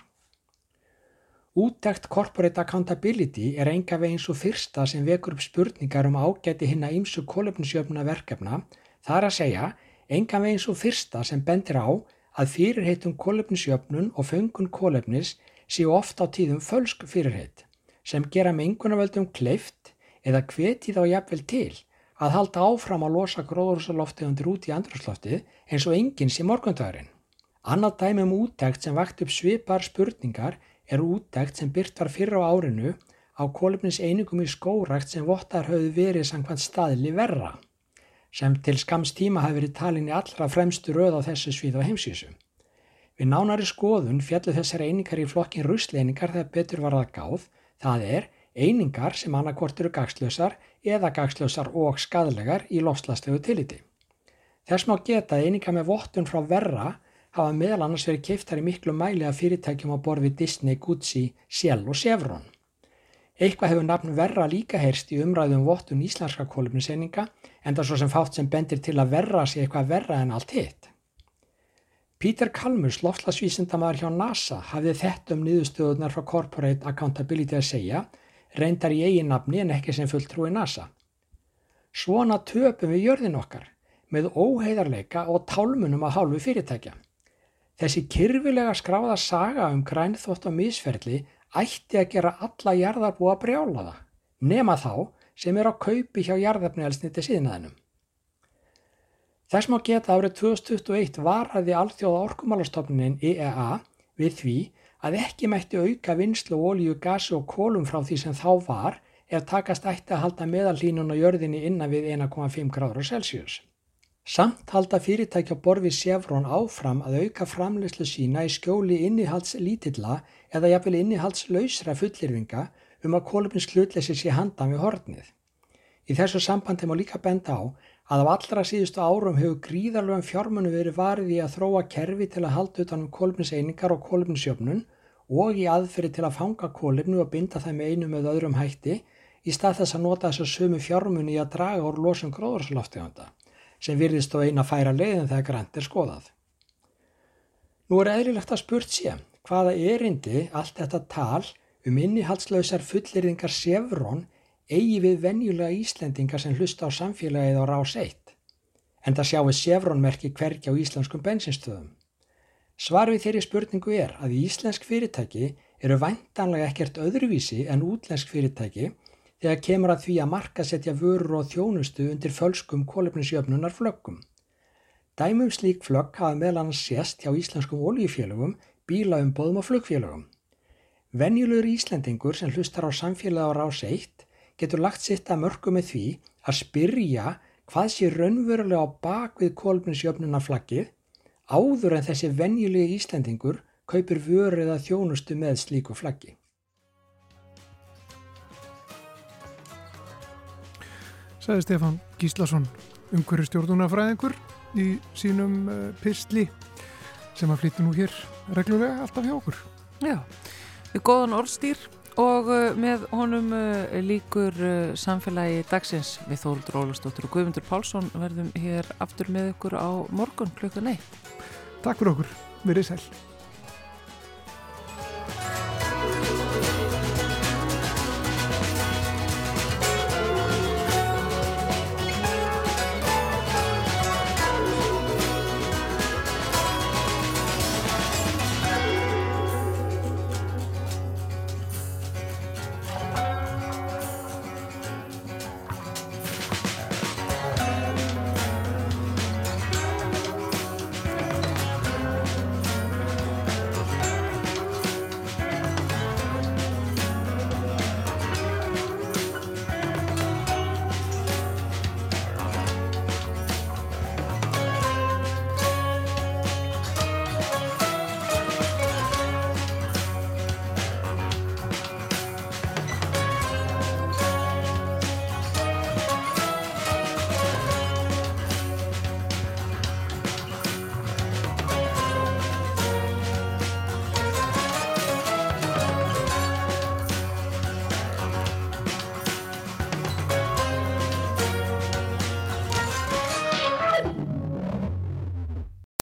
[SPEAKER 5] Úttækt Corporate Accountability er enga veginn svo fyrsta sem vekur upp spurningar um ágæti hinn að ímsu kólefnisjöfna verkefna, þar að segja enga veginn svo fyrsta sem bendir á að fyrirheitum kólefnisjöfnun og föngun kólefnis séu ofta á tíðum fölsk fyrirheit sem gera mengunavöldum kleift eða hvetið á jafnvel til að halda áfram að losa gróðursaloftegundir út í andrúsloftið eins og enginn sé morgundagurinn. Annað dæmi um úttækt sem vakt upp svipar spurningar er úttækt sem byrt var fyrra á árinu á kólefnis einingum í skórækt sem vottar höfðu verið samkvæmt staðli verra, sem til skams tíma hafi verið talin í allra fremstu röð á þessu svið á heimsísu. Við nánari skoðun fjallu þessar einingar í flokkin rusleiningar þegar betur var það gáð, það er einingar sem annarkort eru gagslösar eða gagslösar og skadlegar í lofslagslegu tiliti. Þess má geta að einingar með vottun frá verra hafa meðal annars verið keiftar í miklu mæli af fyrirtækjum á borfi Disney, Gucci, Shell og Chevron. Eitthvað hefur nafn verra líka heyrst í umræðum um vottun íslenska kólumniseininga en það svo sem fátt sem bendir til að verra sé eitthvað verra en allt hitt. Peter Kalmus, loftslagsvísindamæður hjá NASA, hafði þetta um niðurstöðunar frá Corporate Accountability að segja reyndar í eigin nafni en ekki sem fulltrúi NASA. Svona töpum við jörðin okkar með óheiðarleika og tálmunum að hálfu fyrirtækja. Þessi kyrfilega skráða saga um grænþótt og misferli ætti að gera alla jarðarbúa brjálaða, nema þá sem er á kaupi hjá jarðarfniðelsniti síðnaðinum. Þess má geta árið 2021 varhaði alþjóða orkumálastofnunin IEA við því að ekki mætti auka vinslu ólíu, gasi og kólum frá því sem þá var ef takast ætti að halda meðallínun á jörðinni innan við 1,5 gráður Celsius. Samt halda fyrirtækja borfi Chevron áfram að auka framleyslu sína í skjóli innihalds lítilla eða jafnvel innihalds lausra fullirfinga um að kólumins hlutleysi sé handan við hornið. Í þessu sambandi má líka benda á að á allra síðustu árum hefur gríðarlega fjármunni verið varið í að þróa kerfi til að halda utanum kólumniseiningar og kólumnisjöfnun og í aðferði til að fanga kólefnu og binda það með einu með öðrum hætti í stað þess að nota þess að sömu fjármunni í að draga úr losum gróðursloftegunda sem virðist á eina færa leiðin þegar grænt er skoðað. Nú er eðlilegt að spurt sé hvaða erindi allt þetta tal um innihaldslausar fullirðingar Sefrón eigi við venjulega Íslendingar sem hlusta á samfélagið á rás 1 en það sjáu Sefrón merki hvergi á íslenskum bensinstöðum. Svar við þeirri spurningu er að íslensk fyrirtæki eru væntanlega ekkert öðruvísi en útlensk fyrirtæki þegar kemur að því að markasetja vörur og þjónustu undir fölskum kólefnisjöfnunar flöggum. Dæmum slík flögg hafa meðlan sést hjá íslenskum oljufélögum, bílaumbóðum og flöggfélögum. Venjulegur Íslendingur sem hlustar á samfélag á rás 1 getur lagt sitt að mörgu með því að spyrja hvað sé raunverulega á bakvið kólefnisjöfnunar flaggið áður en þessi venjulegi Íslandingur kaupir vörið að þjónustu með slíku flaggi.
[SPEAKER 1] Sæði Stefan Gíslason, umhverju stjórnunafræðingur í sínum eh, pyrstli sem að flyttu nú hér reglulega alltaf hjá okkur.
[SPEAKER 2] Já, við góðan orðstýr og uh, með honum uh, líkur samfélagi dagsins við Þóruldur Ólastóttur og Guðmundur Pálsson verðum hér aftur með ykkur á morgun klukkan 1.
[SPEAKER 1] Takk fyrir okkur, verið sæl.